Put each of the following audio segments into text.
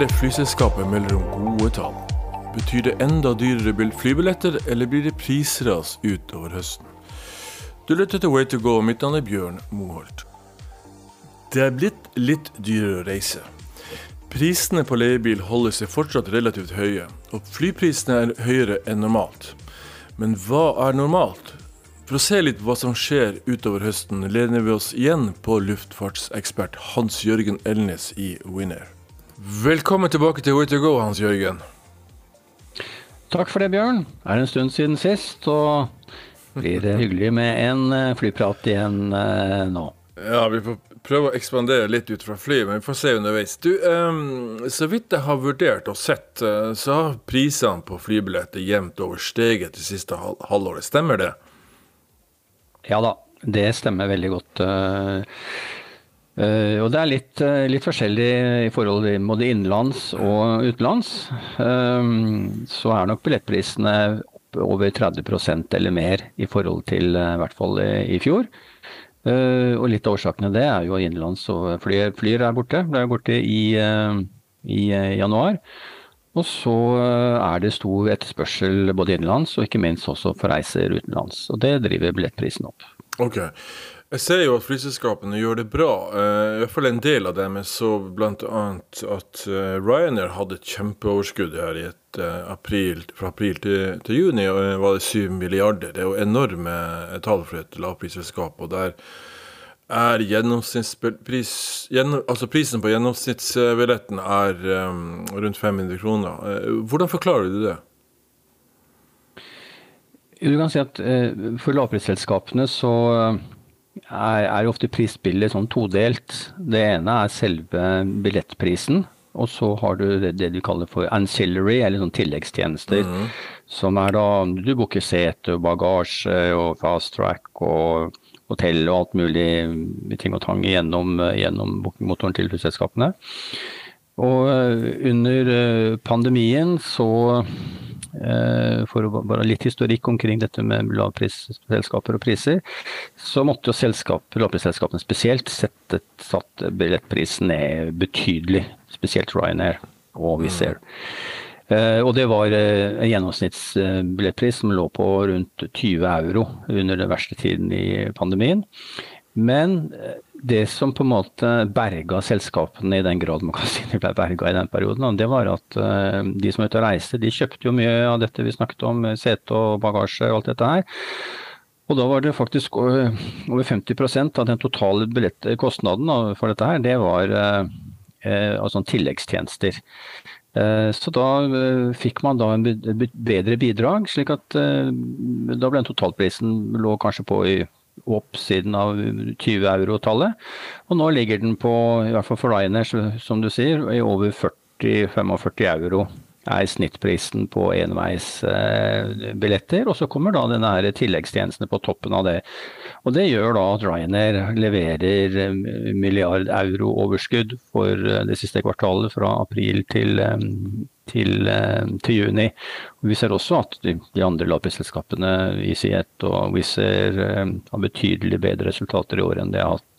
Flere flyselskaper melder om gode tall. Betyr det enda dyrere flybilletter, eller blir det prisras utover høsten? Du lytter til Way to go, mitt navn er Bjørn Moholt. Det er blitt litt dyrere å reise. Prisene på leiebil holder seg fortsatt relativt høye, og flyprisene er høyere enn normalt. Men hva er normalt? For å se litt hva som skjer utover høsten, lener vi oss igjen på luftfartsekspert Hans Jørgen Elnes i Winner. Velkommen tilbake til Way to go, Hans Jørgen. Takk for det, Bjørn. Det er en stund siden sist, og blir det hyggelig med en eh, flyprat igjen eh, nå. Ja, vi får prøve å ekspandere litt ut fra flyet, men vi får se underveis. Du, um, Så vidt jeg har vurdert og sett, uh, så har prisene på flybilletter jevnt over steget det siste hal halvåret. Stemmer det? Ja da, det stemmer veldig godt. Uh, og det er litt, litt, forskjellig i forhold til både innenlands og utenlands. så er nok billettprisene opp over 30% eller mer i forhold til i hvert fall i fjor. Og litt av årsakene det er jo innenlands og Flyr, flyr er borte. Ble borte i, i januar. Og så er det stor etterspørsel både innenlands og ikke minst også for reiser utenlands. Og det driver billettprisen opp. Ok. Jeg ser jo at flyselskapene gjør det bra. I hvert fall en del av dem. Jeg så bl.a. at Ryanair hadde et kjempeoverskudd her i et april, fra april til, til juni. og var det 7 milliarder. Det er jo enorme tall for et lavprisselskap. og der er gjennomsnittspris gjennom, Altså prisen på gjennomsnittsbilletten er um, rundt 500 kroner. Hvordan forklarer du det? Du kan si at For lavprisselskapene så er, er ofte prisbildet sånn todelt. Det ene er selve billettprisen. Og så har du det, det, du kaller for ancillary, eller sånn tilleggstjenester. Mm. Som er da Du booker sete og bagasje og fast track og hotell og alt mulig ting og tang gjennom, gjennom bookingmotoren til flyselskapene. Og eh, under eh, pandemien så for å bare litt historikk omkring dette med lavprisselskaper og priser, så måtte jo lavprisselskapene spesielt sette satt billettprisen ned betydelig. Spesielt Ryanair og Wizz Air. Mm. Eh, og det var en en gjennomsnittsbillettpris som lå på rundt 20 euro under den verste tiden i pandemien. Men eh, det som på en måte berga selskapene i den grad man kan si de ble berga i den perioden, det var at de som var ute og reiste, de kjøpte jo mye av dette vi snakket om, sete og bagasje og alt dette her. Og da var det faktisk over 50% av den totale kostnaden for dette her, det var altså tilleggstjenester. Eh, så da eh, fikk man da en bedre bidrag, slik at eh, da ble den totalprisen lå kanskje på i oppsiden av 20 euro-tallet. Og nå ligger den på, i hvert fall for Ryanair, som du sier, i over 40-45 euro er snittprisen på enveisbilletter. Og så kommer da denne tilleggstjenestene på toppen av det. Og det gjør da at Ryanair leverer milliard euro overskudd for det siste kvartalet fra april til, til, til juni. Og vi ser også at de, de andre lavprisselskapene, EasyJet og Wizz Air, har betydelig bedre resultater i år enn de har hatt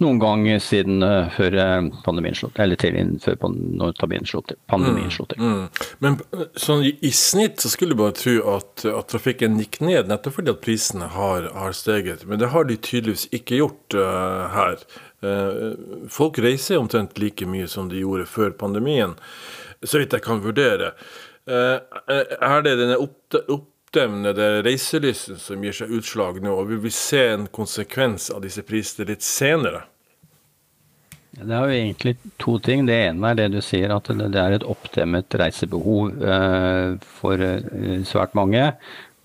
noen gang siden uh, før eh, pandemien slo til, eller til før pandemien slo til. Pandemien slo til. Mm, mm. Men eh, sånn i, i, snitt så skulle du bare tro at, at, trafikken gikk ned, nettopp fordi at prisene har, har steget. Men det har de tydeligvis ikke gjort uh, her. Uh, folk reiser omtrent like mye som de gjorde før pandemien, så vidt jeg kan vurdere. er det denne opp, opp oppdemnede reiselysten som gir seg utslag nå, og vi se en konsekvens av disse prisene litt senere? Det er jo egentlig to ting. Det ene er det du sier, at det er et oppdemmet reisebehov eh, for eh, svært mange.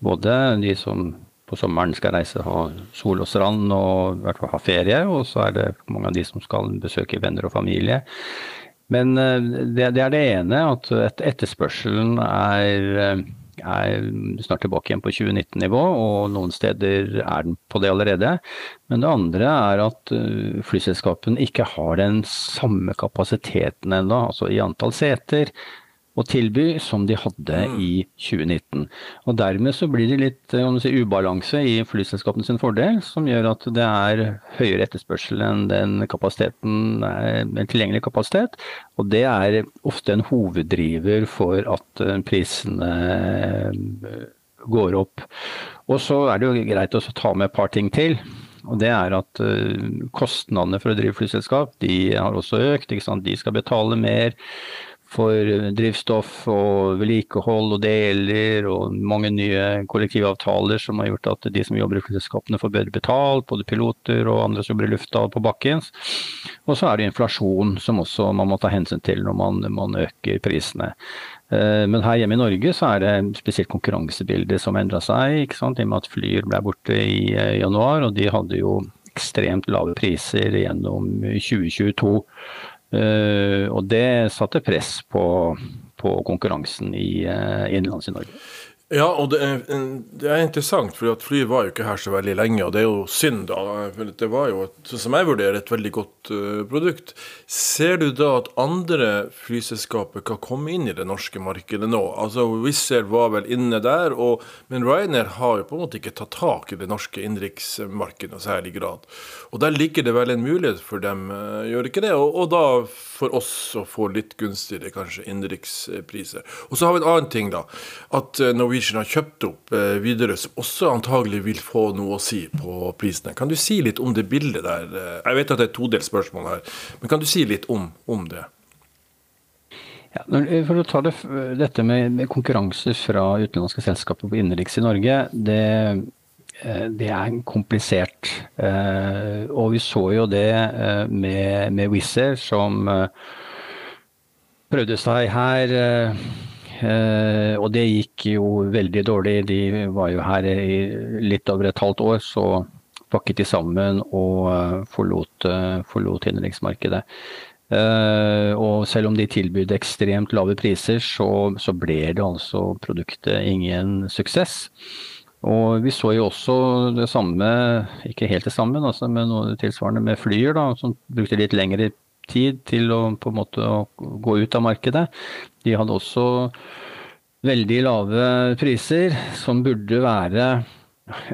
Både de som på sommeren skal reise ha sol og strand og i hvert fall ha ferie, og så er det mange av de som skal besøke venner og familie. Men eh, det, er det ene, at etterspørselen er er snart tilbake igjen på 2019-nivå, og noen steder er den på det allerede. Men det andre er at uh, flyselskapene ikke har den samme kapasiteten ennå, altså i antall seter. Å tilby som de hadde mm. i 2019. Og Dermed så blir det litt si, ubalanse i flyselskapene sin fordel, som gjør at det er høyere etterspørsel enn den kapasiteten, en tilgjengelig kapasitet. Og det er ofte en hoveddriver for at prisene går opp. Og så er det jo greit å ta med et par ting til. Og det er at kostnadene for å drive flyselskap de har også økt. De skal betale mer for drivstoff og vedlikehold og deler og mange nye kollektivavtaler som har gjort at de som jobber i flyselskapene får bedre betalt, både piloter og andre som jobber i lufta på bakken. Og så er det inflasjon som også man må ta hensyn til når man, man øker prisene. Eh, men her hjemme i Norge så er det spesielt konkurransebildet som endra seg. ikke sant? I og med at Flyr ble borte i eh, januar, og de hadde jo ekstremt lave priser gjennom 2022. Eh, og det satte press på, på konkurransen i innenlands i Norge. Ja, og det er, det er interessant, for flyet var jo ikke her så veldig lenge. Og det er jo synd, da. For det var jo, et, som jeg vurderer, et veldig godt uh, produkt. Ser du da at andre flyselskaper kan komme inn i det norske markedet nå? Altså Wizz Air var vel inne der, og, men Ryanair har jo på en måte ikke tatt tak i det norske innenriksmarkedet i særlig grad. Og der ligger det vel en mulighet for dem, uh, gjør ikke det? Og, og da for oss å få litt gunstigere kanskje innenrikspriser. Og så har vi en annen ting, da. At når Norwegian Norwegian har kjøpt opp eh, Widerøe, som også antagelig vil få noe å si på prisene. Kan du si litt om det bildet der? Eh, jeg vet at det er et todelt spørsmål her, men kan du si litt om, om det? Ja, for å ta det, Dette med, konkurranse fra utenlandske selskaper på innenriks i Norge, det, eh, det er komplisert. Og vi så jo det med, med Wizz Air, som prøvde seg her Eh, og det gikk jo veldig dårlig. De var jo her i litt over et halvt år, så pakket de sammen og eh, forlot, eh, forlot innenriksmarkedet. og selv om de tilbød ekstremt lave priser, så, så, ble det altså produktet ingen suksess. Og vi så jo også det samme, ikke helt det samme, altså, men noe tilsvarende med Flyer, da, som brukte litt lengre tid til å på en måte gå ut av markedet. De hadde også veldig lave priser, som burde være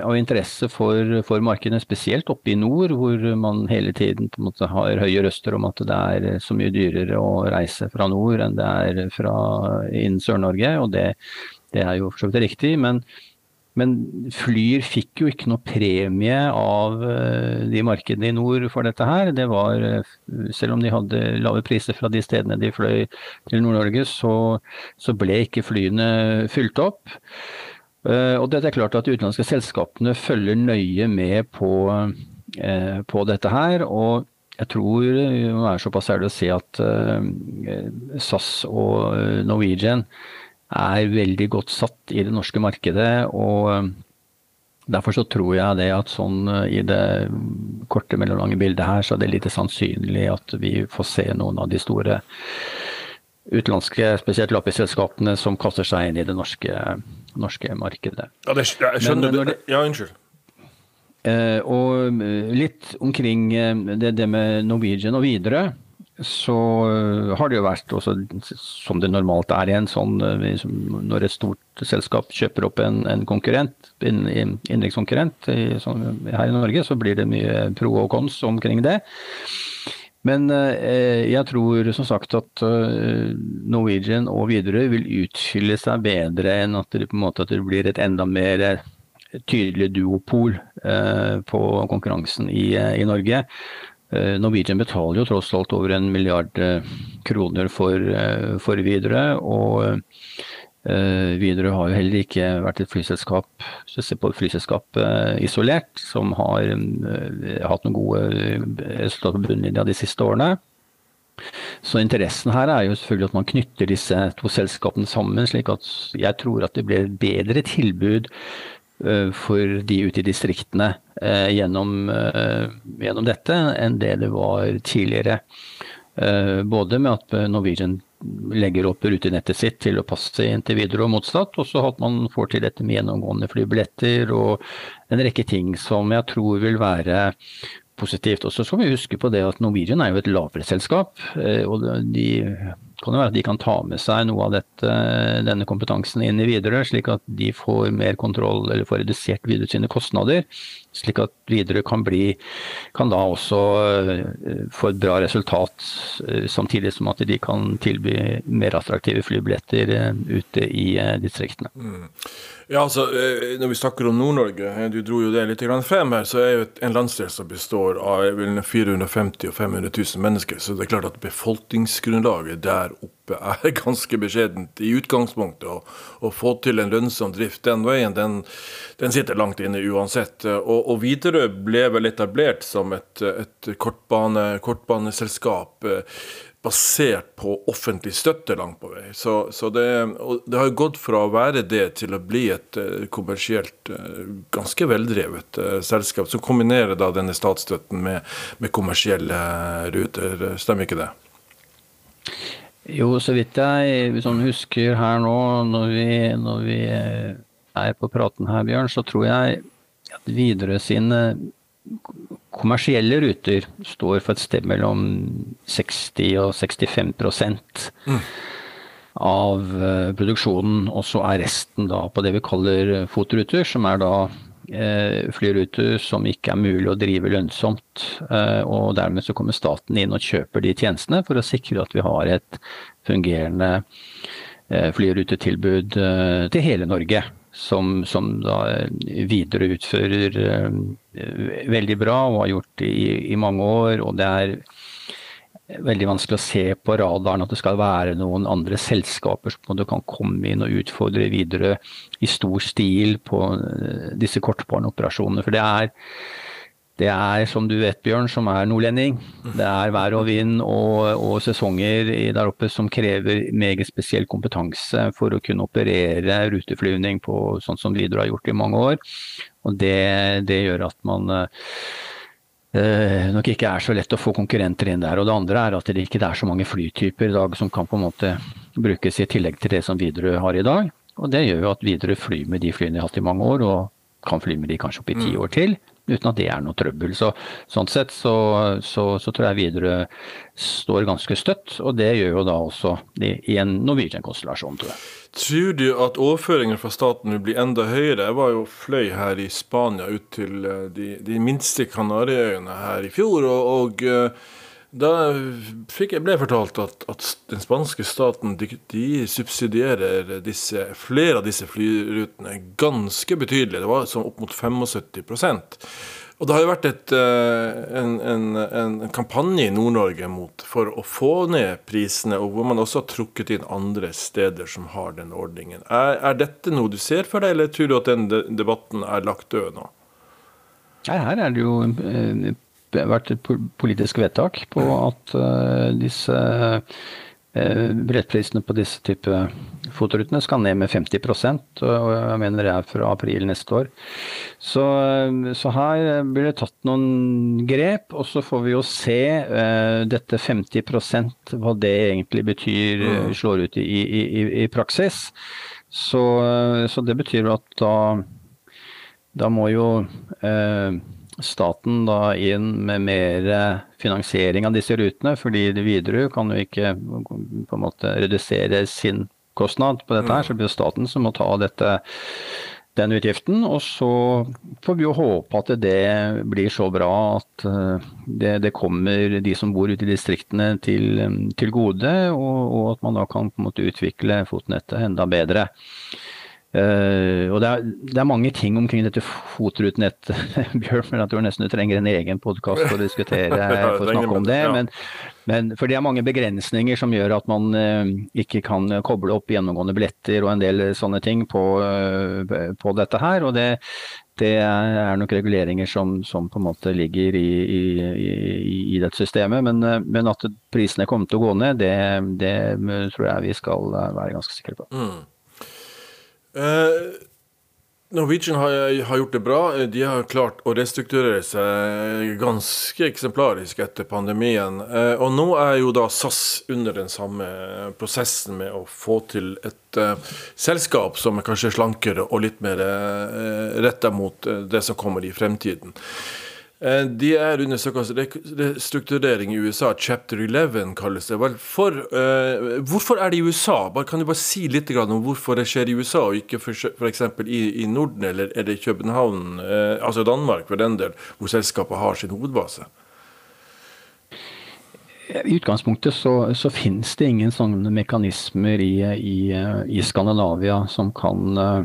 av interesse for, for markedene, spesielt oppe i nord, hvor man hele tiden på en måte har høye røster om at det er så mye dyrere å reise fra nord enn det er fra innen Sør-Norge. og det, det, er jo for så vidt riktig. men men Flyr fikk jo ikke noe premie av eh, de markedene i nord for dette her. Det var, eh, selv om de hadde lave priser fra de stedene de fløy til Nord-Norge, så, så, ble ikke flyene fylt opp. Eh, og det er klart at De utenlandske selskapene følger nøye med på, på dette her. og jeg tror det er såpass ærlig å si at SAS og Norwegian er veldig godt satt i det norske markedet. og um, Derfor så tror jeg det at sånn uh, i det korte, mellomlange bildet her, så er det lite sannsynlig at vi får se noen av de store utenlandske, spesielt lappeselskapene, som kaster seg inn i det norske, norske markedet. Ja, det, jeg skjønner Men, det, Ja, unnskyld. Eh, og uh, litt omkring det, det med Norwegian og videre så øh, har det jo vært også, som det normalt er i en sånn øh, Når et stort selskap kjøper opp en, en konkurrent, en innenrikskonkurrent her i Norge, så blir det mye pro og cons omkring det. Men eh, jeg tror som sagt at Norwegian og Widerøe vil utfylle seg bedre enn at det, på en måte, at det blir et enda mer tydelig duopol eh, på konkurransen i, i Norge. Eh, Norwegian betaler jo tross alt over en milliard eh, kroner for, eh, for Widerøe. Og Widerøe har jo heller ikke vært et flyselskap, hvis du ser på et flyselskap isolert, som har hatt noen gode resultater på bunnlinja de siste årene. Så interessen her er jo selvfølgelig at man knytter disse to selskapene sammen, slik at jeg tror at det blir et bedre tilbud for de ute i distriktene eh, gjennom, eh, gjennom, dette enn det det var tidligere. Både med at Norwegian legger opp rutenettet sitt til å passe inn til Widerøe og motsatt, og så at man får til dette med gjennomgående flybilletter og en rekke ting som jeg tror vil være positivt. Og så skal vi huske på det at Norwegian er jo et lavere selskap, og de kan jo være at de kan ta med seg noe av dette, denne kompetansen inn i videre, slik at de får mer kontroll eller får redusert videre sine kostnader. Slik at videre kan bli kan da også uh, få et bra resultat, uh, samtidig som at de kan tilby mer attraktive flybilletter uh, ute i distriktene. Mm. Ja, altså, Når vi snakker om Nord-Norge, du dro jo det litt frem her, så er jo en landsdel som består av 450 og 500 000 mennesker. Så det er klart at befolkningsgrunnlaget der oppe er ganske beskjedent i utgangspunktet. Og å få til en lønnsom drift den veien, den, den sitter langt inne uansett. Og, og Widerøe ble vel etablert som et, et kortbane, kortbaneselskap basert på offentlig støtte langt på vei. Så, så det, det, har gått fra å være det til å bli et uh, kommersielt uh, ganske veldrevet selskap, som kombinerer da denne statsstøtten med, med kommersielle ruter. Stemmer ikke det? Jo, så vidt jeg sånn husker her nå, når vi, når vi er på praten her, Bjørn, så tror jeg at Widerøe sine kommersielle ruter står for et sted mellom 60 og 65 mm. av uh, produksjonen. Og så er resten da på det vi kaller fotruter, som er da flyruter som ikke er mulig å drive lønnsomt. Uh, og dermed så kommer staten inn og kjøper de tjenestene for å sikre at vi har et fungerende flyrutetilbud til hele Norge som, som da videre utfører eh, veldig bra og har gjort det i, i, mange år. Og det er veldig vanskelig å se på radaren at det skal være noen andre selskaper som du kan komme inn og utfordre videre i stor stil på eh, disse kortbarnoperasjonene. For det er det er, som du vet, Bjørn, som er nordlending. Det er vær og vind og, og, sesonger der oppe som krever meget spesiell kompetanse for å kunne operere ruteflyvning på sånn som Widerøe har gjort i mange år. Og det, det gjør at man eh, nok ikke er så lett å få konkurrenter inn der. Og det andre er at det ikke er så mange flytyper i dag som kan på en måte brukes i tillegg til det som Widerøe har i dag. Og det gjør jo at Widerøe flyr med de flyene de har hatt i mange år, og kan fly med de kanskje opp i ti mm. år til uten at det er noe trøbbel. Så, sånn sett så, så, så tror jeg Widerøe står ganske støtt, og det gjør jo da også i en Norwegian-konstellasjon, tror jeg. Tror du at overføringen fra staten vil bli enda høyere? Jeg var jo fløy her i Spania ut til eh, de, de minste Kanariøyene her i fjor, og, og eh, da fikk jeg ble fortalt at, at, den spanske staten de, de subsidierer disse, flere av disse flyrutene ganske betydelig. Det var sånn opp mot 75 Og det har jo vært et, eh, en, en, en, kampanje i Nord-Norge for å få ned prisene, og hvor man også har trukket inn andre steder som har den ordningen. Er, er dette noe du ser for deg, eller tror du at den debatten er lagt død nå? Nei, her er det jo eh, vært et politisk vedtak på at uh, disse brettprisene på disse type fotorutene skal ned med 50% og jeg mener det er fra april neste år. Så, så, her blir det tatt noen grep, og så får vi jo se uh, dette 50% hva det egentlig betyr, mm. slår ut i, i, i, i praksis. Så, så, det betyr at da, da må jo uh, staten da inn med mer eh, finansiering av disse rutene, fordi Widerøe kan jo ikke på en måte redusere sin kostnad på dette her, så blir det staten som må ta dette, den utgiften. Og så får vi jo håpe at det blir så bra at eh, det, det kommer de som bor ute i distriktene til, til gode, og, og, at man da kan på en måte utvikle fotnettet enda bedre. Uh, og det er, det er, mange ting omkring dette FOT-rutenettet, Bjørn, men jeg tror nesten du trenger en egen podkast for å diskutere for å snakke om det. Men, men, for det er mange begrensninger som gjør at man uh, ikke kan koble opp gjennomgående billetter og en del sånne ting på, uh, på dette her. og det, det er nok reguleringer som, som, på en måte ligger i, i, i, i dette systemet. Men, men, at prisene kommer til å gå ned, det, det tror jeg vi skal være ganske sikre på. Mm. Uh, Norwegian har, har, gjort det bra. De har klart å restrukturere seg ganske eksemplarisk etter pandemien. Uh, og nå er jo da SAS under den samme prosessen med å få til et uh, selskap som er kanskje slankere og litt mer uh, retta mot det som kommer i fremtiden. Eh, de er under såkalt restrukturering i USA. Chapter 11 kalles det. For, uh, hvorfor er det i USA? Kan du bare si litt om hvorfor det skjer i USA, og ikke f.eks. I, i Norden eller er det København, uh, altså Danmark for den del, hvor selskapet har sin hovedbase? I utgangspunktet så, så finnes det ingen sånne mekanismer i, i, i Skandinavia som kan Eh,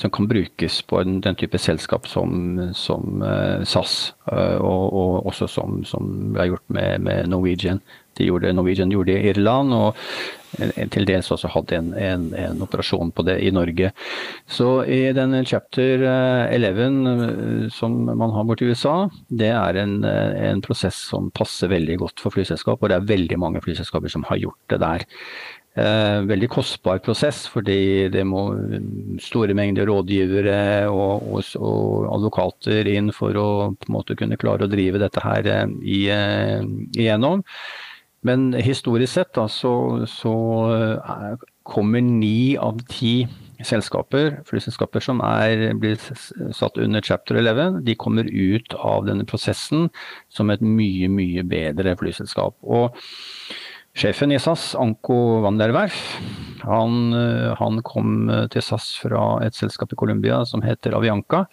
som kan brukes på den, type selskap som, som uh, SAS, uh, og, og, også som, som har gjort med, med Norwegian. Gjorde, Norwegian gjorde det i Irland, og til dels også hadde en, en, en, operasjon på det i Norge. Så i den chapter 11 som man har borti USA, det er en, en prosess som passer veldig godt for flyselskap, og det er veldig mange flyselskaper som har gjort det der. Eh, veldig kostbar prosess, fordi det må store mengder rådgivere og, og, og, advokater inn for å på en måte kunne klare å drive dette her eh, i, eh, igjennom. Men historisk sett da, så, så kommer ni av ti selskaper, flyselskaper som er, blir satt under chapter 11, de kommer ut av denne prosessen som et mye, mye bedre flyselskap. Og Sjefen i SAS, Anko van der Werf, han, eh, han, kom eh, til SAS fra et selskap i Colombia som heter Avianca.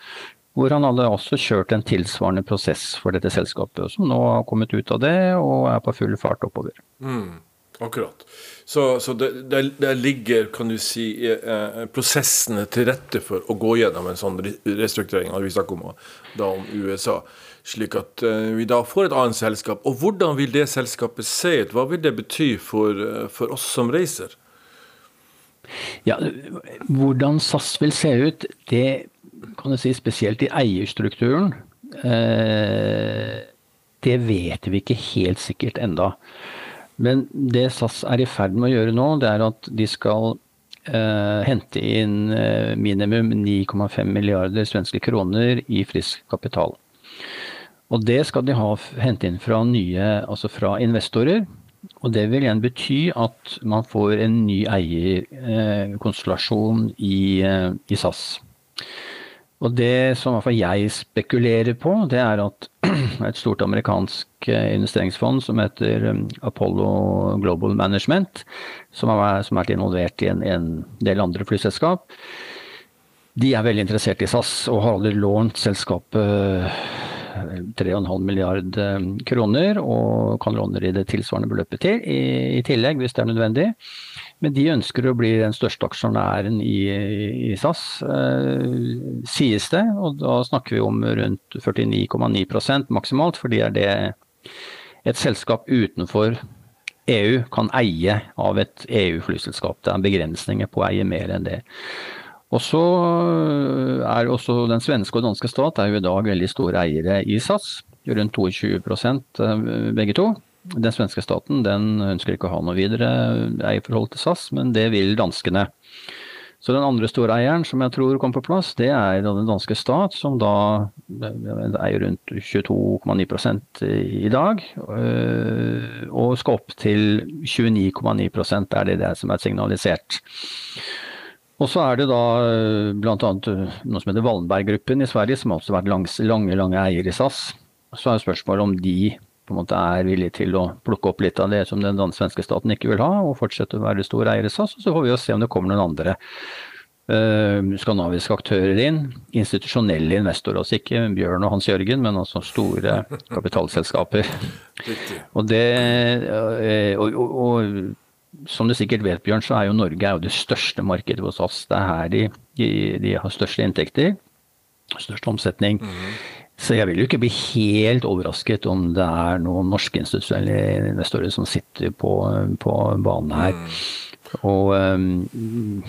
Hvor han hadde også kjørt en tilsvarende prosess for dette selskapet, som nå har kommet ut av det og er på full fart oppover. Mm, akkurat. Så, så der, der, ligger, kan du si, eh, prosessene til rette for å gå gjennom en sånn restrukturering. Vi snakker om, da om USA slik at eh, vi da får et annet selskap. Og hvordan vil det selskapet se ut? Hva vil det bety for, uh, for oss som reiser? Ja, Hvordan SAS vil se ut, det kan du si spesielt i eierstrukturen. Eh, det vet vi ikke helt sikkert enda. Men det SAS er i ferd med å gjøre nå, det er at de skal hente inn minimum 9,5 milliarder svenske kroner i frisk kapital. Og det skal de ha, hente inn fra nye, altså fra investorer. Og det vil igjen bety at man får en ny eierkonstellasjon eh, i, eh, i, SAS. Og det som i hvert fall jeg spekulerer på, det er at et stort amerikansk investeringsfond som heter um, Apollo Global Management, som har vært involvert i en, en del andre flyselskap, de er veldig interessert i SAS og har aldri lånt selskapet 3,5 milliard eh, kroner, og kan låne i det tilsvarende beløpet til i, i, tillegg, hvis det er nødvendig. Men de ønsker å bli den største aksjonæren i, i SAS, eh, sies det. Og da snakker vi om rundt 49,9% maksimalt, for det er det et selskap utenfor EU kan eie av et EU-flyselskap. Det er begrensninger på å eie mer enn det. Og så øh, er også den svenske og danske stat er jo i dag veldig store eiere i SAS. Rundt 22% øh, begge to. Den svenske staten den ønsker ikke å ha noe videre eierforhold til SAS, men det vil danskene. Så den andre store eieren som jeg tror kom på plass, det er den danske stat, som da øh, eier rundt 22,9 i dag. Og skal opp til 29,9 det er det det som er signalisert. Og så er det da eh, bl.a. Eh, noe som heter Wallenberg-gruppen i Sverige, som har også vært langs, lange lange eier i SAS. Så er spørsmålet om de på en måte er villige til å plukke opp litt av det som den svenske staten ikke vil ha, og fortsette å være stor eier i SAS. Og så får vi jo se om det kommer noen andre uh, skandinaviske aktører inn. Institusjonelle investorer, altså ikke Bjørn og Hans Jørgen, men altså store kapitalselskaper. og det og, og, og som du sikkert vet, Bjørn, så er jo Norge er jo det største markedet hos oss. Det er her de, de, de har største inntekter, størst omsetning. Mm. Så jeg vil jo ikke bli helt overrasket om det er noen norske institusjonelle investorer som sitter på, på banen her. Mm. Og um,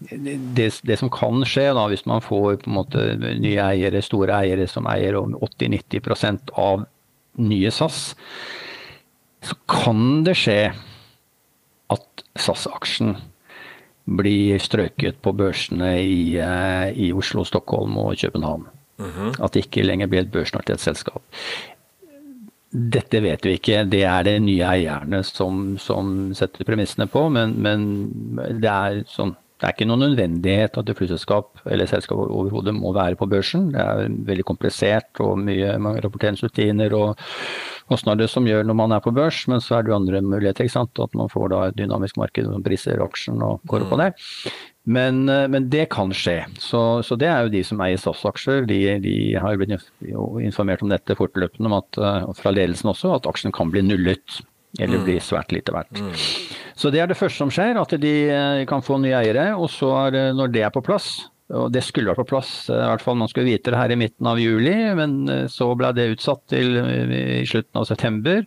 det, det, som kan skje, da, hvis man får på en måte nye eiere, store eiere som eier 80-90% av nye SAS, så kan det skje at SAS-aksjen blir strøket på børsene i, eh, i, Oslo, Stockholm og København. Mm -hmm. At det ikke lenger blir et børsnotert selskap. Dette vet vi ikke, det er det nye eierne som, som setter premissene på. Men, men, det er sånn Det er ikke noen nødvendighet at et flyselskap eller selskap overhodet må være på børsen. Det er veldig komplisert og mye rapporteringsrutiner og kostnader som gjør når man er på børs, men så er det jo andre muligheter. ikke sant? At man får da et dynamisk marked som priser aksjen og går opp og ned. Men, men, det kan skje. Så, så, det er jo de som eier SAS-aksjer. De, de, har blitt informert om dette fortløpende, om at, fra ledelsen også, at aksjen kan bli nullet. Eller mm. bli svært lite verdt. Mm. Så det er det første som skjer, at de eh, kan få nye eiere. Og så er det, når det er på plass, og det skulle vært på plass, eh, i hvert fall man skulle vite det her i midten av juli, men eh, så ble det utsatt til i slutten av september.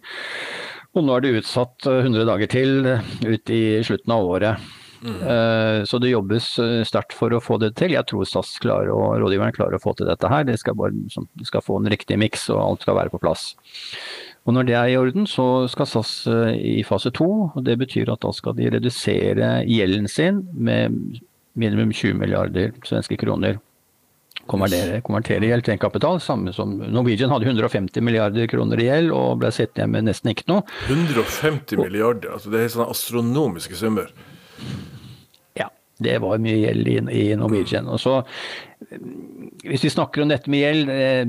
Og nå er det utsatt 100 dager til ut i slutten av året. Mm. Så det jobbes sterkt for å få det til. Jeg tror SAS klarer og rådgiveren klarer å få til dette her. De skal, bare, de skal få en riktig miks og alt skal være på plass. Og Når det er i orden, så skal SAS eh, i fase to. Det betyr at da skal de redusere gjelden sin med minimum 20 milliarder svenske kroner. Konvertere, konvertere gjeld til egenkapital. Samme som Norwegian hadde 150 milliarder kroner i gjeld og ble sittende igjen med nesten ikke noe. 150 milliarder, altså det er sånne astronomiske summer. Det var mye gjeld i, i Norwegian. Og så hvis vi snakker om dette med gjeld, eh,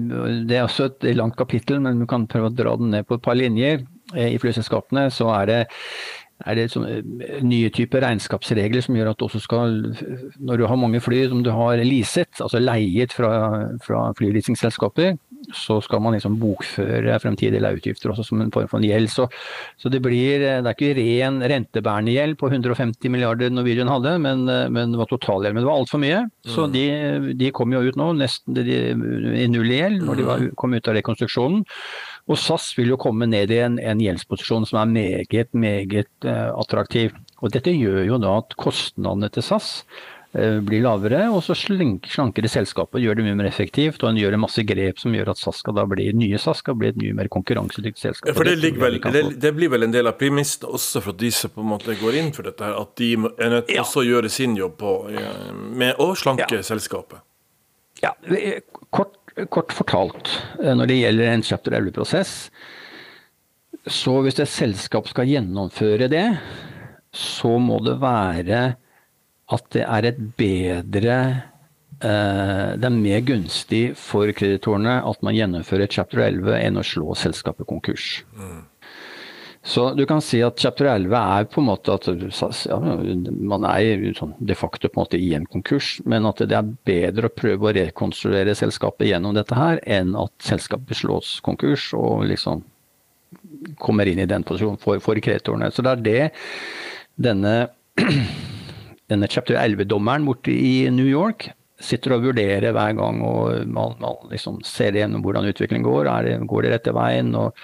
det er også et langt kapittel, men vi kan prøve å dra den ned på et par linjer. Eh, I flyselskapene så er det, er det eh, nye typer regnskapsregler som gjør at du også skal, når du har mange fly som du har leaset, altså leiet fra, fra flyleasingselskaper, så skal man liksom bokføre fremtidige utgifter også som en form for en gjeld. Så, så, det blir det er ikke ren rentebærende gjeld på 150 milliarder Norwegian hadde, men, men det var totalgjeld. Men det var altfor mye. Så mm. de, de, kom jo ut nå nesten de, i null i gjeld når de var, mm. kom ut av rekonstruksjonen. Og SAS vil jo komme ned i en, en gjeldsposisjon som er meget, meget uh, attraktiv. Og dette gjør jo da at kostnadene til SAS Eh, blir lavere, og så slanker det selskapet gjør det mye mer effektivt. Og en gjør en masse grep som gjør at SAS skal da bli, nye SAS skal bli et mye mer konkurransedyktig selskap. For det, vel, det, det, blir vel en del av premissene også for de som på en måte går inn for dette, her, at de er nødt til ja. å gjøre sin jobb på, med å slanke ja. selskapet? Ja, kort, kort, fortalt, eh, når det gjelder en chapter 11-prosess, så hvis et selskap skal gjennomføre det, så må det være at det er et bedre eh, det er mer gunstig for kreditorene at man gjennomfører chapter 11 enn å slå selskapet konkurs. Mm. Så du kan si at chapter 11 er på en måte at ja, man er sånn de facto på en måte i en konkurs, men at det er bedre å prøve å rekonstruere selskapet gjennom dette her, enn at selskapet slås konkurs og liksom kommer inn i den posisjonen for, for kreditorene. Så det er det denne denne chapter 11-dommeren borte i New York sitter og vurderer hver gang og man, man liksom ser gjennom hvordan utviklingen går. Det, går det rette veien? og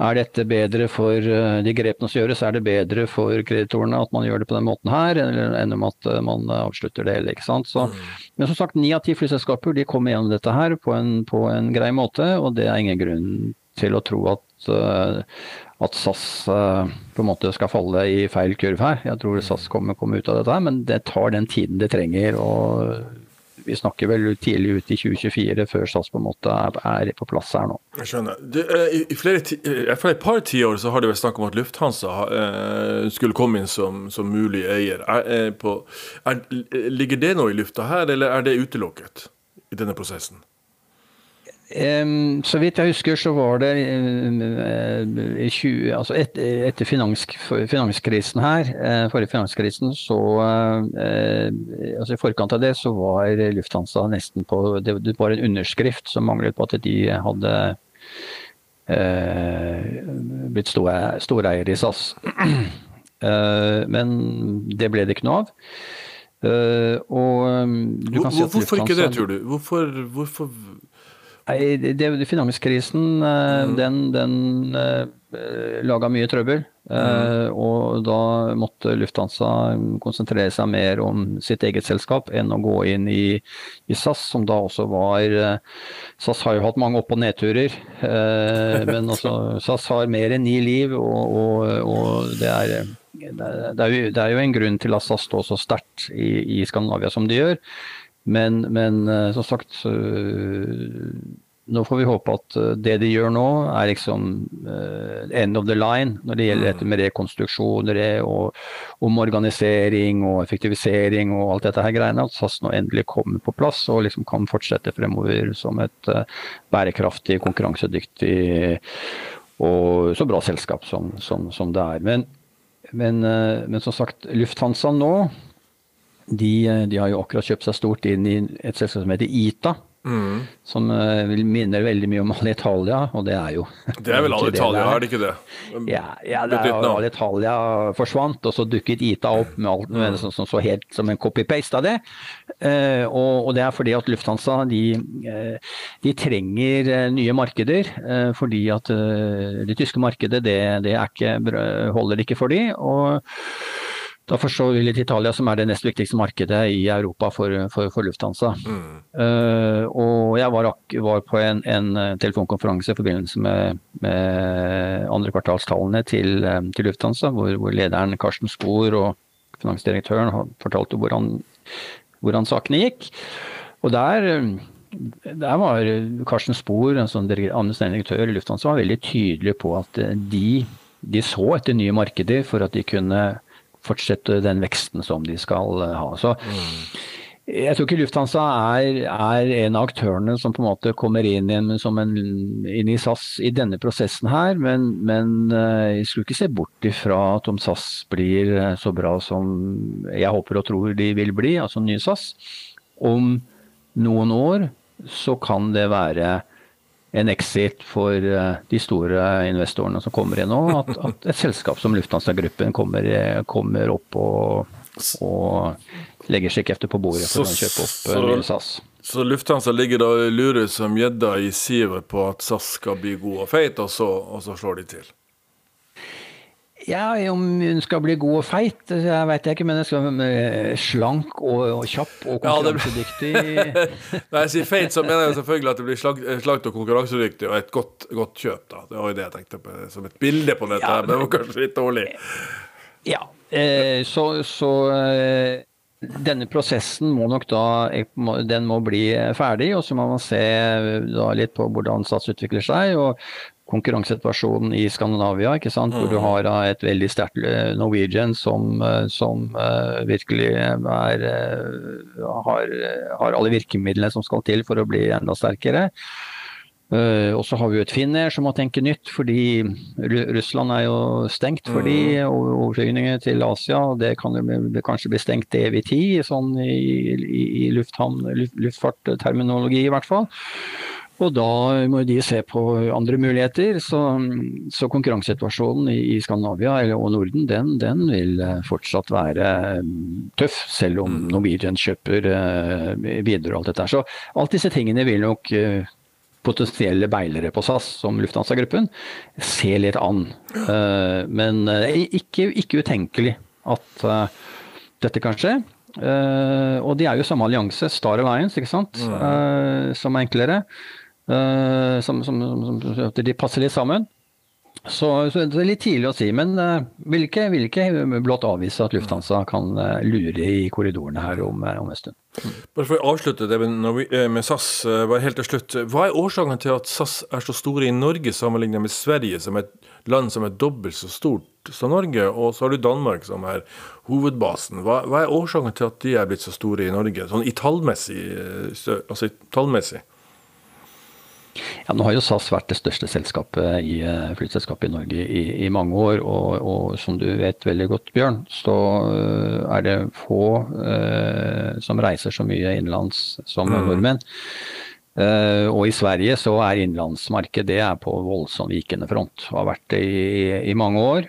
er dette bedre for eh, de grepene som gjøres, er det bedre for kreditorene at man gjør det på den måten her, enn om at eh, man avslutter det ikke sant. Så, mm. men som sagt, ni av ti flyselskaper de kommer gjennom dette her på en, på en grei måte, og det er ingen grunn til å tro at, uh, at SAS uh, på en måte skal falle i feil kurv her. Jeg tror SAS kommer, kommer ut av dette, her, men det tar den tiden det trenger. og vi snakker vel tidlig ut i 2024 før SAS på en måte er, på plass her nå. Jeg skjønner. Du, I, i, flere, i et par tiår så har det vært snakk om at Lufthansa uh, skulle komme inn som, som mulig eier. Er, på, er, ligger det nå i lufta her, eller er det utelukket i denne prosessen? Um, så vidt jeg husker, så var det uh, 20, altså et, etter finans, finanskrisen her, uh, forrige finanskrisen, så uh, altså I forkant av det så var Lufthansa nesten på Det, det var en underskrift som manglet på at de hadde blitt store, storeier i SAS. men det ble det ikke noe av. og du kan Hvor, Hvorfor ikke det, tror du? Hvorfor, hvorfor Nei, det, Finanskrisen eh, mm. den, den uh, laga mye trøbbel. Mm. og da måtte Lufthansa konsentrere seg mer om sitt eget selskap enn å gå inn i, i SAS, som da også var SAS har jo hatt mange opp- og nedturer. men også, SAS har mer enn ni liv, og, og, og det, er, det, er jo, det, er, jo, en grunn til at SAS står så sterkt i, i Skandinavia som de gjør. Men, men som sagt nå får vi håpe at det de gjør nå, er liksom end of the line når det gjelder dette med rekonstruksjoner og omorganisering og effektivisering og alt dette her greiene. At SAS nå endelig kommer på plass og liksom kan fortsette fremover som et bærekraftig, konkurransedyktig og så bra selskap som, som, som det er. Men, men, men som sagt, Lufthansa nå de, de, har jo akkurat kjøpt seg stort inn i et selskap som heter ITA. Mm. Som uh, minner veldig mye om Alitalia, og det er jo Det er vel Alitalia, er det ikke det? Ja, ja det er, Alitalia forsvant, og så dukket ITA opp med alt mm. som, som så helt som en copy-paste av det. Uh, og, og, det er fordi at Lufthansa de, uh, de trenger nye markeder. fordi at det tyske markedet det, det ikke, holder ikke for de, og da forstår vi litt Italia, som er det nest viktigste markedet i Europa for, for, for Lufthansa. Mm. Uh, og jeg var, var på en, en, eh, telefonkonferanse i forbindelse med, med andre kvartalstallene til, eh, til Lufthansa, hvor, hvor, lederen Karsten Spor og finansdirektøren fortalte hvordan, hvordan sakene gikk. Og der der var Karsten Spor, en sånn administrerende direktør i Lufthansa, var veldig tydelig på at de, de så etter nye markeder for at de kunne fortsette den veksten som de skal eh, ha. Så jeg tror ikke Lufthansa er, er, en av aktørene som på en måte kommer inn, inn, en, inn i SAS i denne prosessen her, men, men, eh, jeg skulle ikke se bort ifra at om SAS blir eh, så bra som jeg håper og tror de vil bli, altså nye SAS, om noen år så kan det være en exit for eh, de store investorene som kommer inn nå. At, at et selskap som Lufthansa-gruppen kommer, eh, kommer, opp og, og legger seg efter på bordet for så, å kjøpe opp eh, nye SAS. Så Lufthansa ligger da og lurer som gjedda i sivet på at SAS skal bli god og feit, og så, og så slår de til? Ja, om hun skal bli god og feit, jeg vet jeg ikke, men hun skal være slank og, og kjapp og konkurransedyktig. Når jeg sier feit, så mener jeg selvfølgelig at det blir slankt og konkurransedyktig og et godt, godt, kjøp. da. Det var jo det jeg tenkte på som et bilde på dette, ja, men det var kanskje litt dårlig. Ja, eh, så, så eh, denne prosessen må nok da den må bli ferdig, og så må man se litt på hvordan Sats utvikler seg. og konkurransesituasjonen i Skandinavia, ikke sant? hvor du mm. har et veldig sterkt eh, Norwegian som, eh, som uh, virkelig er, har, har, alle virkemidlene som skal til for å bli enda sterkere. Og så har vi jo et Finnair som må tenke nytt, fordi Russland er jo stengt for de mm. overflygninger til Asia. og Det kan jo kanskje bli stengt til evig tid, sånn i, i, i lufthavn, luft, luftfartterminologi i hvert fall. Og da må de se på andre muligheter. Så, så konkurransesituasjonen i, Skandinavia og Norden den, den, vil eh, fortsatt være mm, tøff, selv om mm. Norwegian kjøper uh, videre og alt dette. Så alt disse tingene vil nok uh, potensielle beilere på SAS, som Lufthansa-gruppen, se litt an. Men ikke, ikke, utenkelig at dette kan skje. og de er jo samme allianse, Star Alliance, ikke sant, mm. som er enklere. Uh, som, de passer litt sammen. Så, så, det er litt tidlig å si, men uh, vil, ikke, vil ikke blott avvise at Lufthansa kan uh, lure i korridorene her om, om, en stund. Bare for å avslutte det med, med SAS, bare helt til slutt. Hva er årsaken til at SAS er så store i Norge sammenlignet med Sverige, som er et land som er dobbelt så stort som Norge, og så har du Danmark som er hovedbasen. Hva, hva er årsaken til at de er blitt så store i Norge, sånn i tallmessig? Altså tallmessig? Ja, nå har jo SAS vært det største selskapet i eh, flyselskapet i Norge i, i mange år. Og, og, som du vet veldig godt, Bjørn, så eh, er det få eh, som reiser så mye innenlands som mm. nordmenn. Uh, og i Sverige så er innenlandsmarkedet på voldsom vikende front. Har vært det i, i mange år.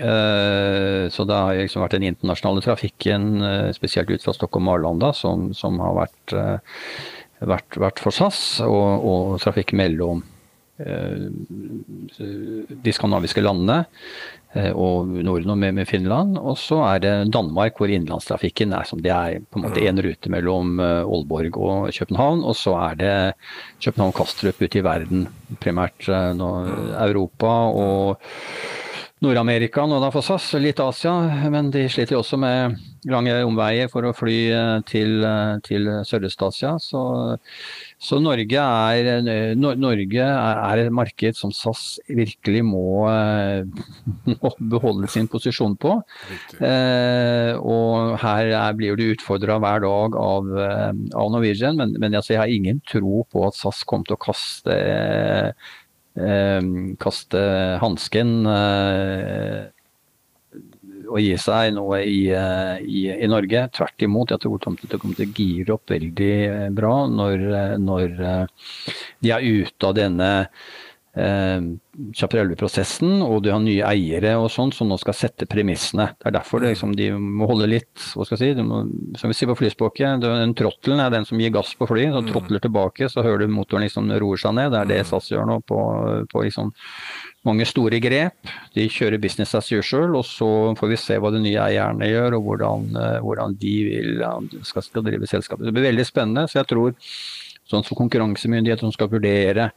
Uh, så det har liksom vært den internasjonale trafikken, spesielt ut fra Stockholm og Arlanda, som, som har vært vært, vært for SAS, og, og trafikk mellom eh, de skandinaviske landene eh, og Norden og med, med, Finland. Og så er det Danmark, hvor innenlandstrafikken er som det er på en måte én rute mellom eh, Aalborg og København. Og så er det København-Kastrup ute i verden, primært nå, Europa og Nord-Amerika nå da for SAS. Litt Asia, men de sliter jo også med lange omveier for å fly til, til Sørøst-Asia. Så, så, Norge, er, Norge er et marked som SAS virkelig må, må beholde sin posisjon på. Eh, og her er, blir du utfordra hver dag av, av Norwegian, men, men altså, jeg har ingen tro på at SAS kommer til å kaste Eh, kaste hansken eh, og gi seg noe i, eh, i, i, Norge. Tvert imot, jeg tror det kommer til å gire opp veldig bra når, når de er ute av denne eh, Chaparelli-prosessen, og du har nye eiere og sånn som nå skal sette premissene. Det er derfor det, liksom, de må holde litt hva skal jeg si, må, Som vi sier på flyspråket, den trottelen er den som gir gass på fly. Så mm. trotler tilbake, så hører du motoren liksom roer seg ned. Det er det mm. SAS gjør nå på, på liksom mange store grep. De kjører business as usual, og så får vi se hva de nye eierne gjør, og hvordan, eh, hvordan de vil, skal, skal drive selskapet. Det blir veldig spennende. Så jeg tror sånn som konkurransemyndigheter som skal vurdere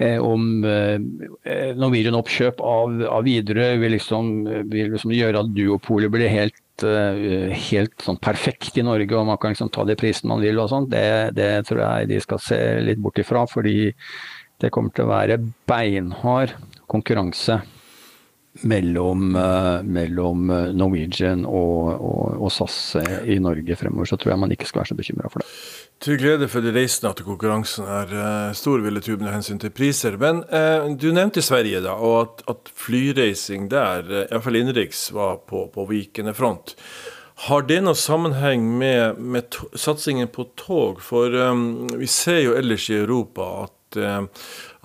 Eh, om eh, Norwegian oppkjøp av, av Widerøe vil, liksom, vil liksom gjøre at duopolet blir helt, eh, helt sånn perfekt i Norge, og man kan liksom ta de prisene man vil og sånt, det, det, tror jeg de skal se litt bort ifra. Fordi det kommer til å være beinhard konkurranse mellom, mellom Norwegian og, og, og, SAS i Norge fremover. Så tror jeg man ikke skal være så bekymra for det. Til glede for de reisende at konkurransen er uh, stor, ville tuben med hensyn til priser. Men uh, du nevnte Sverige, da, og at, at flyreising der, iallfall innenriks, var på, på vikende front. Har det noe sammenheng med, med satsingen på tog? For um, vi ser jo ellers i Europa at, uh,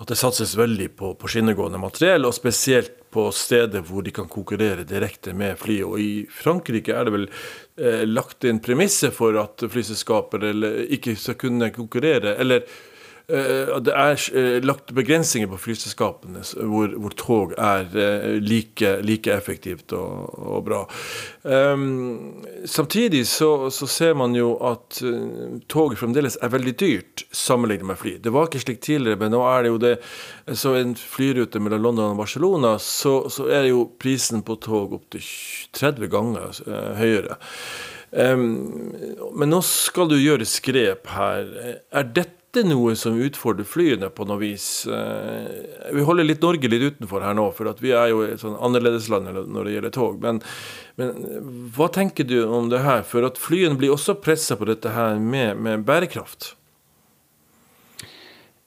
at det satses veldig på, på skinnegående materiell, og spesielt på steder hvor de kan konkurrere direkte med fly. Og i Frankrike er det vel eh, lagt inn premisser for at flyselskaper ikke skal kunne konkurrere. eller Eh, det er eh, lagt begrensninger på flyselskapene hvor, hvor, tog er eh, like, like effektivt og, og bra. Um, samtidig så, så, ser man jo at tog fremdeles er veldig dyrt sammenlignet med fly. Det var ikke slik tidligere, men nå er det jo det. Så en flyrute mellom London og Barcelona, så, så er jo prisen på tog opptil 30 ganger høyere. Um, men nå skal du gjøre grep her. Er dette dette noe som utfordrer flyene på noe vis? Eh, vi holder litt Norge litt utenfor her nå, for vi er jo et sånn annerledesland når det gjelder tog. Men, men, hva tenker du om det her? For at flyene blir også pressa på dette her med, med bærekraft?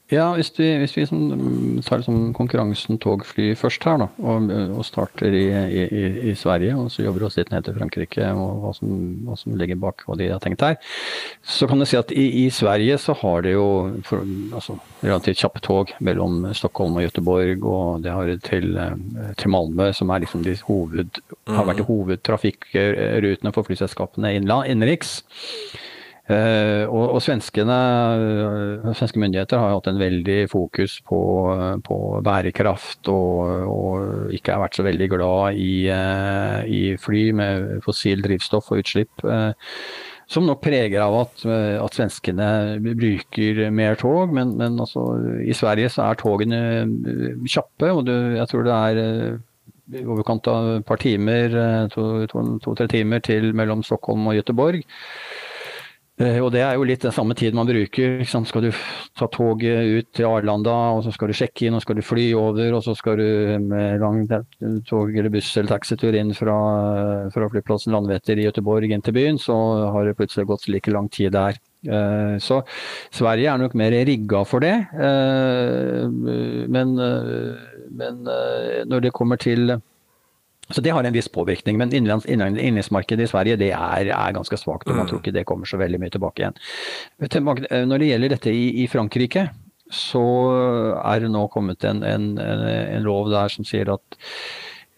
Ja, hvis vi, hvis vi som, mm, tar liksom konkurransen tog-fly først her, da, og, og starter i, i, i, Sverige, og så jobber oss litt ned til Frankrike og hva som, hva som, ligger bak hva de har tenkt her, så kan du si at i, i Sverige så har det jo for, altså, relativt kjappe tog mellom Stockholm og Göteborg, og det har til, eh, til Malmö, som liksom hoved, har vært mm. hovedtrafikkrutene for flyselskapene innenriks. Uh, og, og svenskene, uh, svenske myndigheter har hatt en veldig fokus på, på bærekraft og, og, ikke har vært så veldig glad i, i fly med fossil drivstoff og utslipp. som nok preger av at, at svenskene bruker mer tog, men, men altså, i Sverige så er togene kjappe. og det, Jeg tror det er i overkant av et par timer, to-tre to, to, timer til mellom Stockholm og Göteborg. Eh, og det er jo litt den samme tid man bruker. Skal du ta toget ut til Arlanda, og så skal du sjekke inn, og skal du fly over, og så skal du med lang tog eller buss eller taxitur inn fra, fra flyplassen Landvetter i Göteborg inn til byen, så har det plutselig gått like lang tid der. Eh, så Sverige er nok mer rigga for det. Eh, men, men når det kommer til så det har en viss påvirkning. Men innenlandsmarkedet i Sverige det er, er ganske svakt, og man mm. tror ikke det kommer så veldig mye tilbake igjen. Når det gjelder dette i, i Frankrike, så er det nå kommet en, en, en lov der som sier at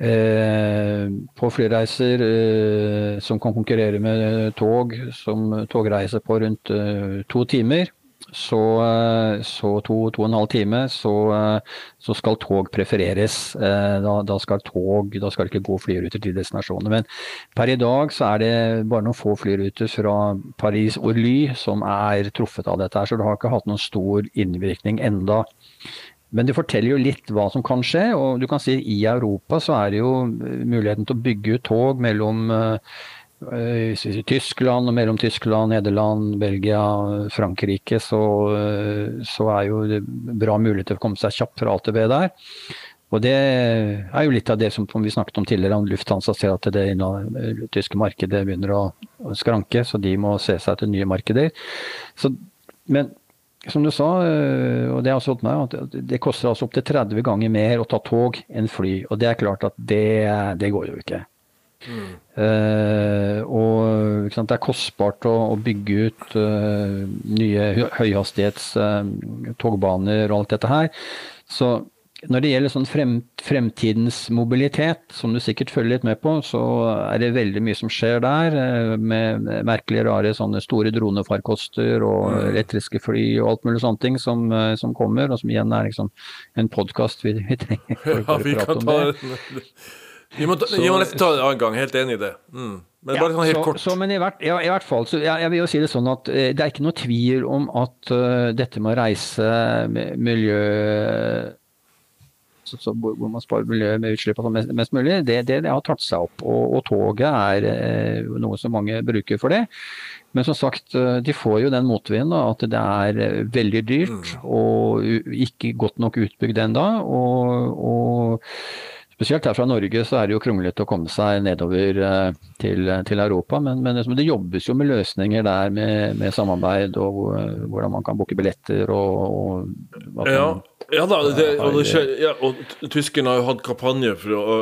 eh, på flyreiser eh, som kan konkurrere med tog, som togreiser på rundt eh, to timer, så, eh, så to, to og en halv time, så, eh, så skal tog prefereres. Eh, da, da, skal tog, da skal det ikke gå flyruter til destinasjonene. Men per i dag så er det bare noen få flyruter fra Paris Orly som er truffet av dette. her, Så det har ikke hatt noen stor innvirkning enda. Men det forteller jo litt hva som kan skje. og du kan si I Europa så er det jo muligheten til å bygge ut tog mellom i Tyskland og mellom Tyskland, Nederland, Belgia, Frankrike, så, så er jo det bra mulighet til å komme seg kjapt fra A til B der. Og det er jo litt av det som vi snakket om tidligere, om Lufthansa ser at det, det tyske markedet begynner å, skranke, så de må se seg til nye markeder. Så, men som du sa, og det har også meg at det koster altså opptil 30 ganger mer å ta tog enn fly. Og det er klart at det, det går jo ikke. Mm. Uh, og sant, det er kostbart å, å bygge ut uh, nye høyhastighets uh, togbaner og alt dette her. Så når det gjelder sånn frem, fremtidens mobilitet, som du sikkert følger litt med på, så er det veldig mye som skjer der. Eh, med merkelige, rare sånne store dronefarkoster og mm. elektriske fly og alt mulig sånne ting som, eh, som kommer, og som igjen er liksom en podkast vi, vi, trenger for, ja, vi prate om det. Vi må, ta, så, vi må nesten ta det en annen gang, helt enig i det. Mm. Men ja, bare sånn helt så, kort. Så, men i hvert, ja, i hvert fall, så jeg, jeg, vil jo si det sånn at eh, det er ikke noe tvil om at uh, dette med å reise miljø så, hvor man sparer miljøet med utslipp mest, mest mulig, det, det, det, har tatt seg opp. Og, og toget er eh, noe som mange bruker for det. Men som sagt, eh, de får jo den motvinden at det er eh, veldig dyrt mm. og ikke godt nok utbygd ennå. Og, og Spesielt her fra Norge så er det jo kronglete å komme seg nedover eh, til, til Europa. Men, men, det jobbes jo med løsninger der med, med samarbeid og hvordan man kan booke billetter og, og ja. Ja da, det, og, det ja, og tyskerne har jo hatt kampanje for,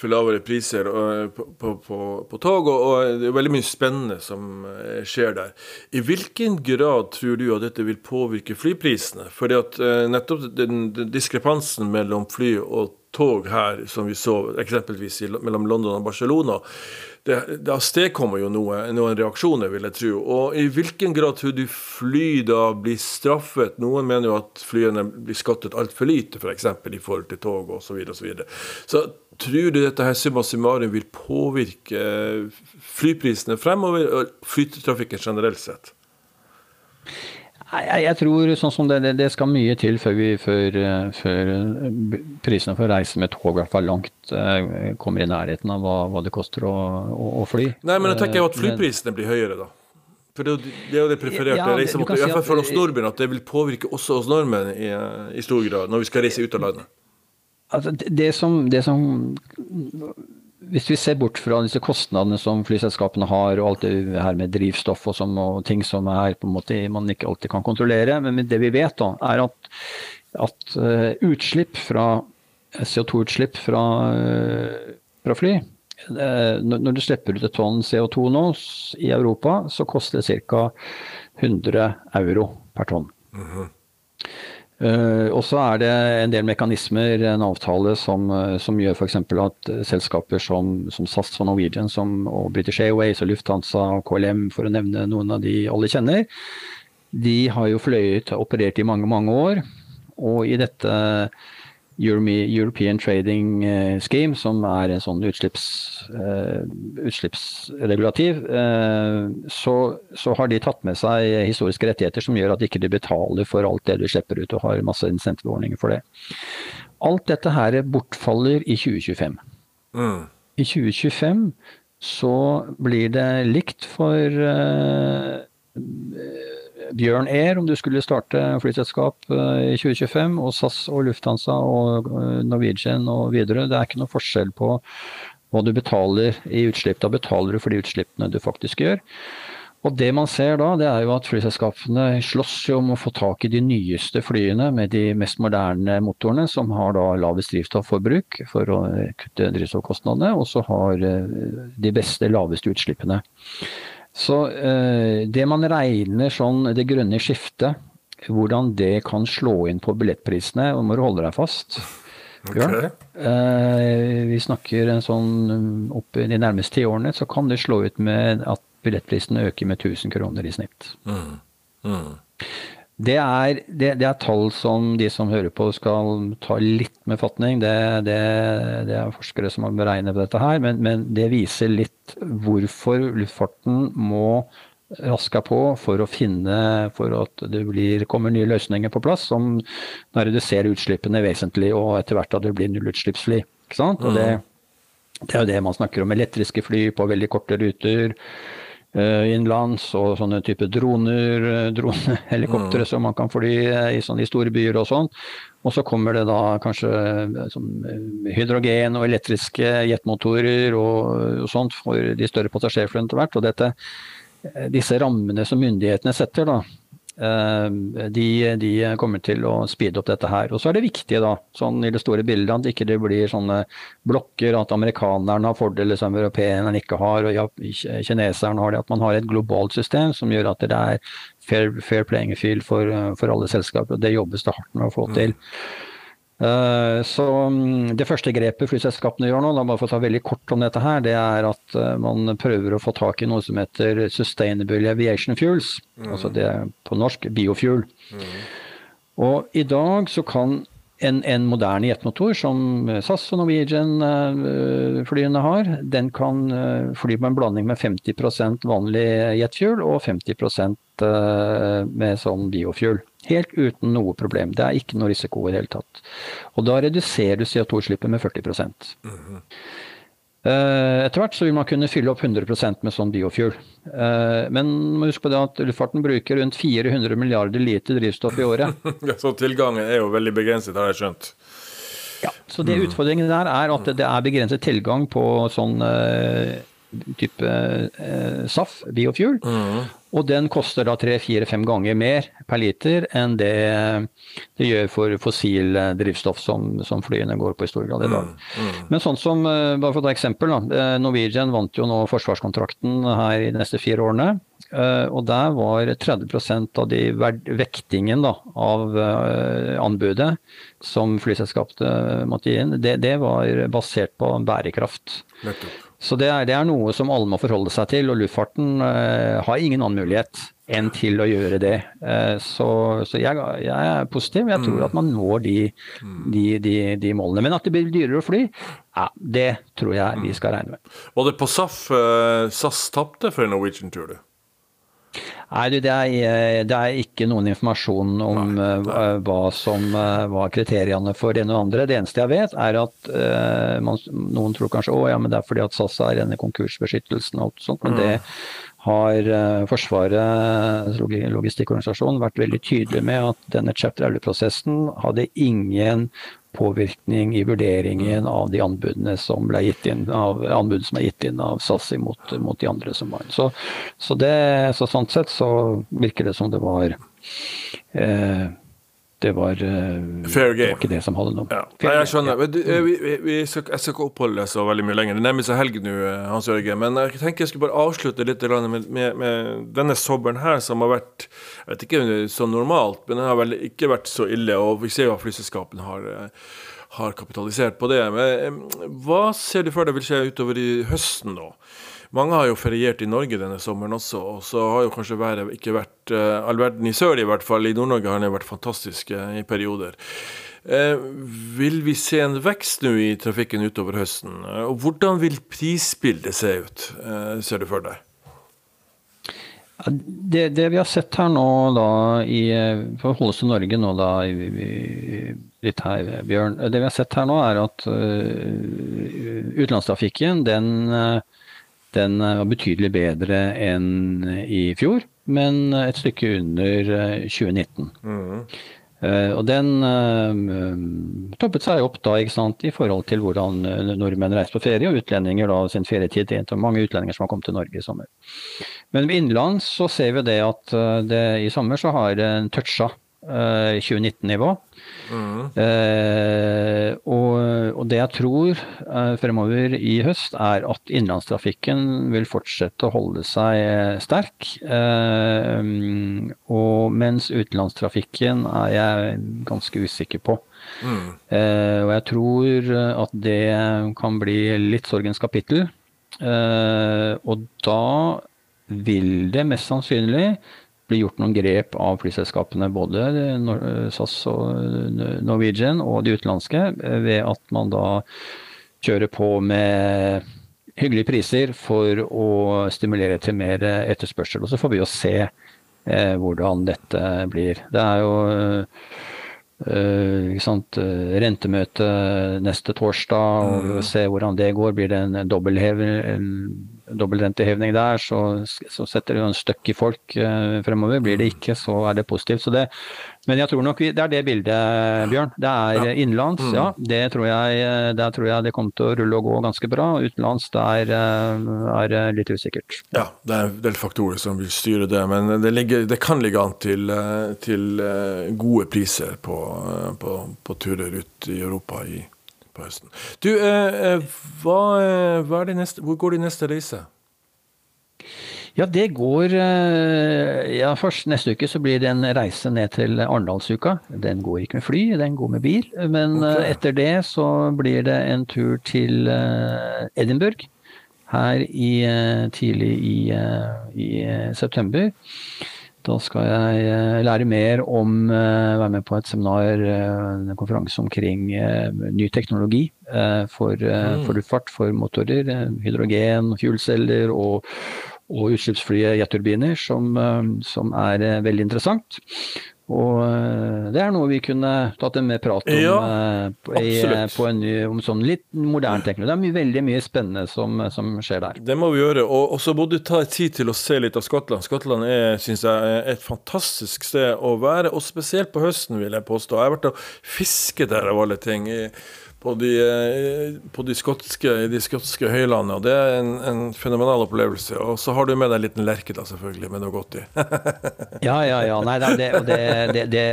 for lavere priser på, på, på, på tog, og, og, det er veldig mye spennende som eh, skjer der. I hvilken grad tror du at dette vil påvirke flyprisene? Fordi at eh, nettopp den, den diskrepansen mellom fly og tog her, som vi så eksempelvis i, mellom London og Barcelona, det, det avstedkommer jo noe, noen reaksjoner, vil jeg tro. Og i hvilken grad tror du fly da blir straffet? Noen mener jo at flyene blir skattet altfor lite, f.eks. For i forhold til tog osv. Så, videre, og så, videre. så tror du dette her summa summarum vil påvirke flyprisene fremover, og flytrafikken generelt sett? Jeg, jeg, tror sånn som det, det, skal mye til før, vi, før, eh, før eh, prisene for å reise med tog i hvert fall langt eh, kommer i nærheten av hva, hva det koster å, å, å, fly. Nei, men jeg tenker jo at flyprisene blir høyere, da. For det, det er jo det prefererte ja, reisemåten. hvert fall for oss nordmenn, at det vil påvirke også oss nordmenn i, i stor grad når vi skal reise ut av landet. Altså, det, som, det som hvis vi ser bort fra disse kostnadene som flyselskapene har, og alt det her med drivstoff og, som, og ting som er måte man ikke alltid kan kontrollere, men det vi vet, da, er at, at uh, utslipp fra CO2-utslipp fra, uh, fra, fly uh, Når du slipper ut et tonn CO2 nå i Europa, så koster det ca. 100 euro per tonn. Mm -hmm. Uh, og så er det en del mekanismer, en avtale som, uh, som gjør f.eks. at selskaper som, som, SAS og Norwegian som, og British Airways og Lufthansa og KLM, for å nevne noen av de alle kjenner, de har jo fløyet og operert i mange, mange år. Og i dette European Trading eh, Scheme, som er en sånn utslipps, uh, utslippsregulativ, uh, så, så, har de tatt med seg historiske rettigheter som gjør at de ikke betaler for alt det du slipper ut, og har masse insentivordninger for det. Alt dette her bortfaller i 2025. Mm. I 2025 så blir det likt for uh, Bjørn Air, om du skulle starte flyselskap eh, i 2025, og SAS og Lufthansa og eh, Norwegian og videre. Det er ikke noe forskjell på hva du betaler i utslipp. Da betaler du for de utslippene du faktisk gjør. Og det man ser da, det er jo at flyselskapene slåss jo om å få tak i de nyeste flyene med de mest moderne motorene, som har da lavest drivstofforbruk for å kutte drivstoffkostnadene, og så har eh, de beste, laveste utslippene. Så eh, det man regner sånn det grønne skiftet, hvordan det kan slå inn på billettprisene, og må du holde deg fast. Okay. Eh, vi snakker en sånn opp i de nærmeste ti årene, så kan det slå ut med at billettprisene øker med 1000 kroner i snitt. Mm. Mm. Det er, det, det er, tall som de som hører på skal ta litt med fatning. Det, det, det er forskere som har beregnet på dette her, men, men, det viser litt hvorfor luftfarten må raske på for å finne for at det blir, kommer nye løsninger på plass som reduserer utslippene vesentlig, og etter hvert at det blir nullutslippsfly. Ikke sant? Og det, Det er jo det man snakker om, elektriske fly på veldig korte ruter innenlands, og sånne type droner, dronehelikoptre mm. som man kan fly i sånne store byer og sånn. Og så kommer det da kanskje sånn, hydrogen og elektriske jetmotorer og, og, sånt for de større passasjerflyene etter hvert. Og dette, disse rammene som myndighetene setter, da, Eh, de, de, kommer til å speede opp dette her. Og så er det viktig da, sånn i det store bildet at ikke det blir sånne blokker, at amerikanerne har fordeler som europeerne ikke har, og kineserne har det. At man har et globalt system som gjør at det er fair, fair playing field for, for alle selskaper. og Det jobbes det hardt med å få til. Mm. Eh, så mm, Det første grepet flyselskapene gjør nå, da bare for å ta veldig kort om dette her, det er at eh, man prøver å få tak i noe som heter Sustainable Aviation Fuels. Mm. Altså det er på norsk biofuel. Mm. Og i dag så kan en, en moderne jetmotor som SAS og Norwegian-flyene har, den kan fly med en blanding med 50% vanlig jetfuel og 50% med sånn biofuel. Helt uten noe problem. Det er ikke noe risiko i det hele tatt. Og da reduserer du CO2-utslippet med 40 mm -hmm. Etter hvert så vil man kunne fylle opp 100% med sånn biofuel. Eh, men må huske på det at luftfarten bruker rundt 400 milliarder liter drivstoff i året. ja, så tilgangen er jo veldig begrenset, har jeg skjønt. Ja, så det utfordringen der er at det er begrenset tilgang på sånn eh, type eh, SAF, biofuel. Mm. Og den koster da tre-fire-fem ganger mer per liter enn det det gjør for fossil drivstoff som, som flyene går på i stor grad i dag. Mm, mm. Men sånn som, eh, bare for å ta eksempel, da, eh, Norwegian vant jo nå forsvarskontrakten her i de neste fire årene. Eh, og der var 30% av de vektingen da, av anbudet som flyselskapet måtte gi inn, det, det var basert på bærekraft. Nettopp. Så det er, det er, noe som alle må forholde seg til, og luftfarten har ingen mulighet enn til å gjøre det. Uh, så, så jeg, jeg, er positiv. Jeg tror at man når de, de, de, de, målene. Men at det blir dyrere å fly, ja, det tror jeg vi skal regne med. Var det på SAF uh, SAS tapte for Norwegian, tror du? Nei, det er, eh, det er, ikke noen informasjon om nei, nei. Eh, hva som eh, var kriteriene for det ene og andre. Det eneste jeg vet, er at uh, man, noen tror kanskje å ja, men det er fordi at SAS er denne konkursbeskyttelsen og alt sånt, men mm. det har uh, Forsvarets logistikkorganisasjon vært veldig tydelig med at denne chapter 11-prosessen hadde ingen påvirkning i vurderingen av de anbudene som ble gitt inn av, som er gitt inn av SAS mot, mot de andre som var Så, så, så sånn sett så virker det som det var eh, det var, eh, Fair game. Det var ikke det som hadde noe ja. Nei, Jeg skjønner. Ja. Eh, vi, vi, skal, jeg skal ikke oppholde så veldig mye lenger. Det nærmer seg helg nå, eh, Hans Jørgen. Men jeg tenker jeg skulle bare avslutte litt med, med, med denne sommeren her, som har vært jeg vet ikke om det er så normalt, men den har vel ikke vært så ille. Og vi ser jo at flyselskapene har, har kapitalisert på det. Men hva ser du for deg vil skje utover i høsten nå? Mange har jo feriert i Norge denne sommeren også, og så har jo kanskje været ikke vært uh, all verden i sør, i hvert fall. I Nord-Norge har den vært fantastisk uh, i perioder. Uh, vil vi se en vekst nå i trafikken utover høsten? og hvordan vil prisbildet se ut, ser du for deg? Det, det, vi har sett her nå da i For å holde oss til Norge nå da litt her, Bjørn. Det vi har sett her nå er at utenlandstrafikken den den eh, var betydelig bedre enn i fjor, men et stykke under 2019. Eh, mm. Og den toppet seg opp da sant, i forhold til hvordan nordmenn reiser på ferie, og utlendinger da sin ferietid. Det er mange utlendinger som har kommet til Norge i sommer. Men innenlands så ser vi det at det, i sommer så har det toucha 2019-nivå. Mm. Eh, og, og, det jeg tror eh, fremover i høst, er at innenlandstrafikken vil fortsette å holde seg eh, sterk. Eh, og mens utenlandstrafikken er jeg ganske usikker på. Mm. Eh, og jeg tror at det kan bli litt sorgens kapittel. Eh, og da vil det mest sannsynlig blir gjort noen grep av flyselskapene, både SAS og Norwegian og de utenlandske, ved at man da kjører på med hyggelige priser for å stimulere til mer etterspørsel. Og så får vi jo se eh, hvordan dette blir. Det er jo Uh, rentemøte neste torsdag, og mm. se hvordan det går. Blir det en dobbeltrenteheving der, så, så, setter det en støkk i folk eh, fremover. Blir det ikke, så er det positivt. Så det, men jeg tror nok vi, det er det bildet, Bjørn. Det er ja. innenlands, mm. ja. Det tror jeg, der tror jeg det kommer til å rulle og gå ganske bra. Utenlands der er det litt usikkert. Ja, det er en del faktorer som vil styre det. Men det, ligger, det kan ligge an til, til gode priser på på, på, turer ut i Europa i, på høsten. Du, eh, eh hva, eh, hva neste, hvor går de neste reise? Ja, det går eh, ja, Først neste uke så blir det en reise ned til Arendalsuka. Den går ikke med fly, den går med bil. Men okay. etter det så blir det en tur til Edinburgh her i, tidlig i, i september. Da skal jeg eh, lære mer om, eh, være med på et seminar, eh, en konferanse omkring ny teknologi for, mm. for luftfart, for motorer. Hydrogen, fuelceller og, og utslippsfrie jetturbiner, som, som er veldig interessant. Og eh, det er noe vi kunne tatt en mer prat om ja, på, i, på en ny, om sånn litt moderne teknologi. Det er mye, veldig mye spennende som, som, skjer der. Det må vi gjøre. Og, så må du ta tid til å se litt av Skottland. Skottland er synes jeg, et fantastisk sted å være, og spesielt på høsten, vil jeg påstå. Jeg har vært og fisket der av alle ting. På de, eh, på de, skotske, de skotske høylandene. og Det er en, en, fenomenal opplevelse. Og så har du med deg en liten lerke, da, selvfølgelig, med noe godt i. ja, ja, ja. Nei, det, det, det, det,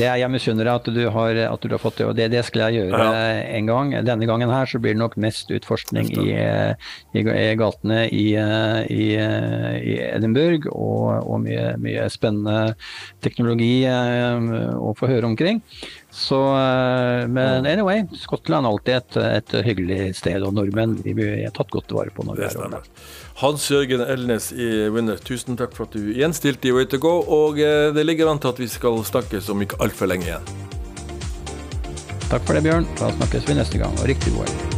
det er jeg misunner deg at, du har, at du har fått det. Og det, det skal jeg gjøre ja. en gang. Denne gangen her så blir det nok mest utforskning i, i, i gatene i, i, i Edinburgh, og, og mye, mye, spennende teknologi eh, å få høre omkring. Så, eh, men anyway, Skottland er alltid et, et hyggelig sted, og nordmenn vi er tatt godt vare på når vi er der. Hans Jørgen Elnes i Winner, tusen takk for at du igjen stilte i Way to go. Og eh, det ligger an til at vi skal snakkes om ikke altfor lenge igjen. Takk for det, Bjørn. Da snakkes vi neste gang, og riktig god helg.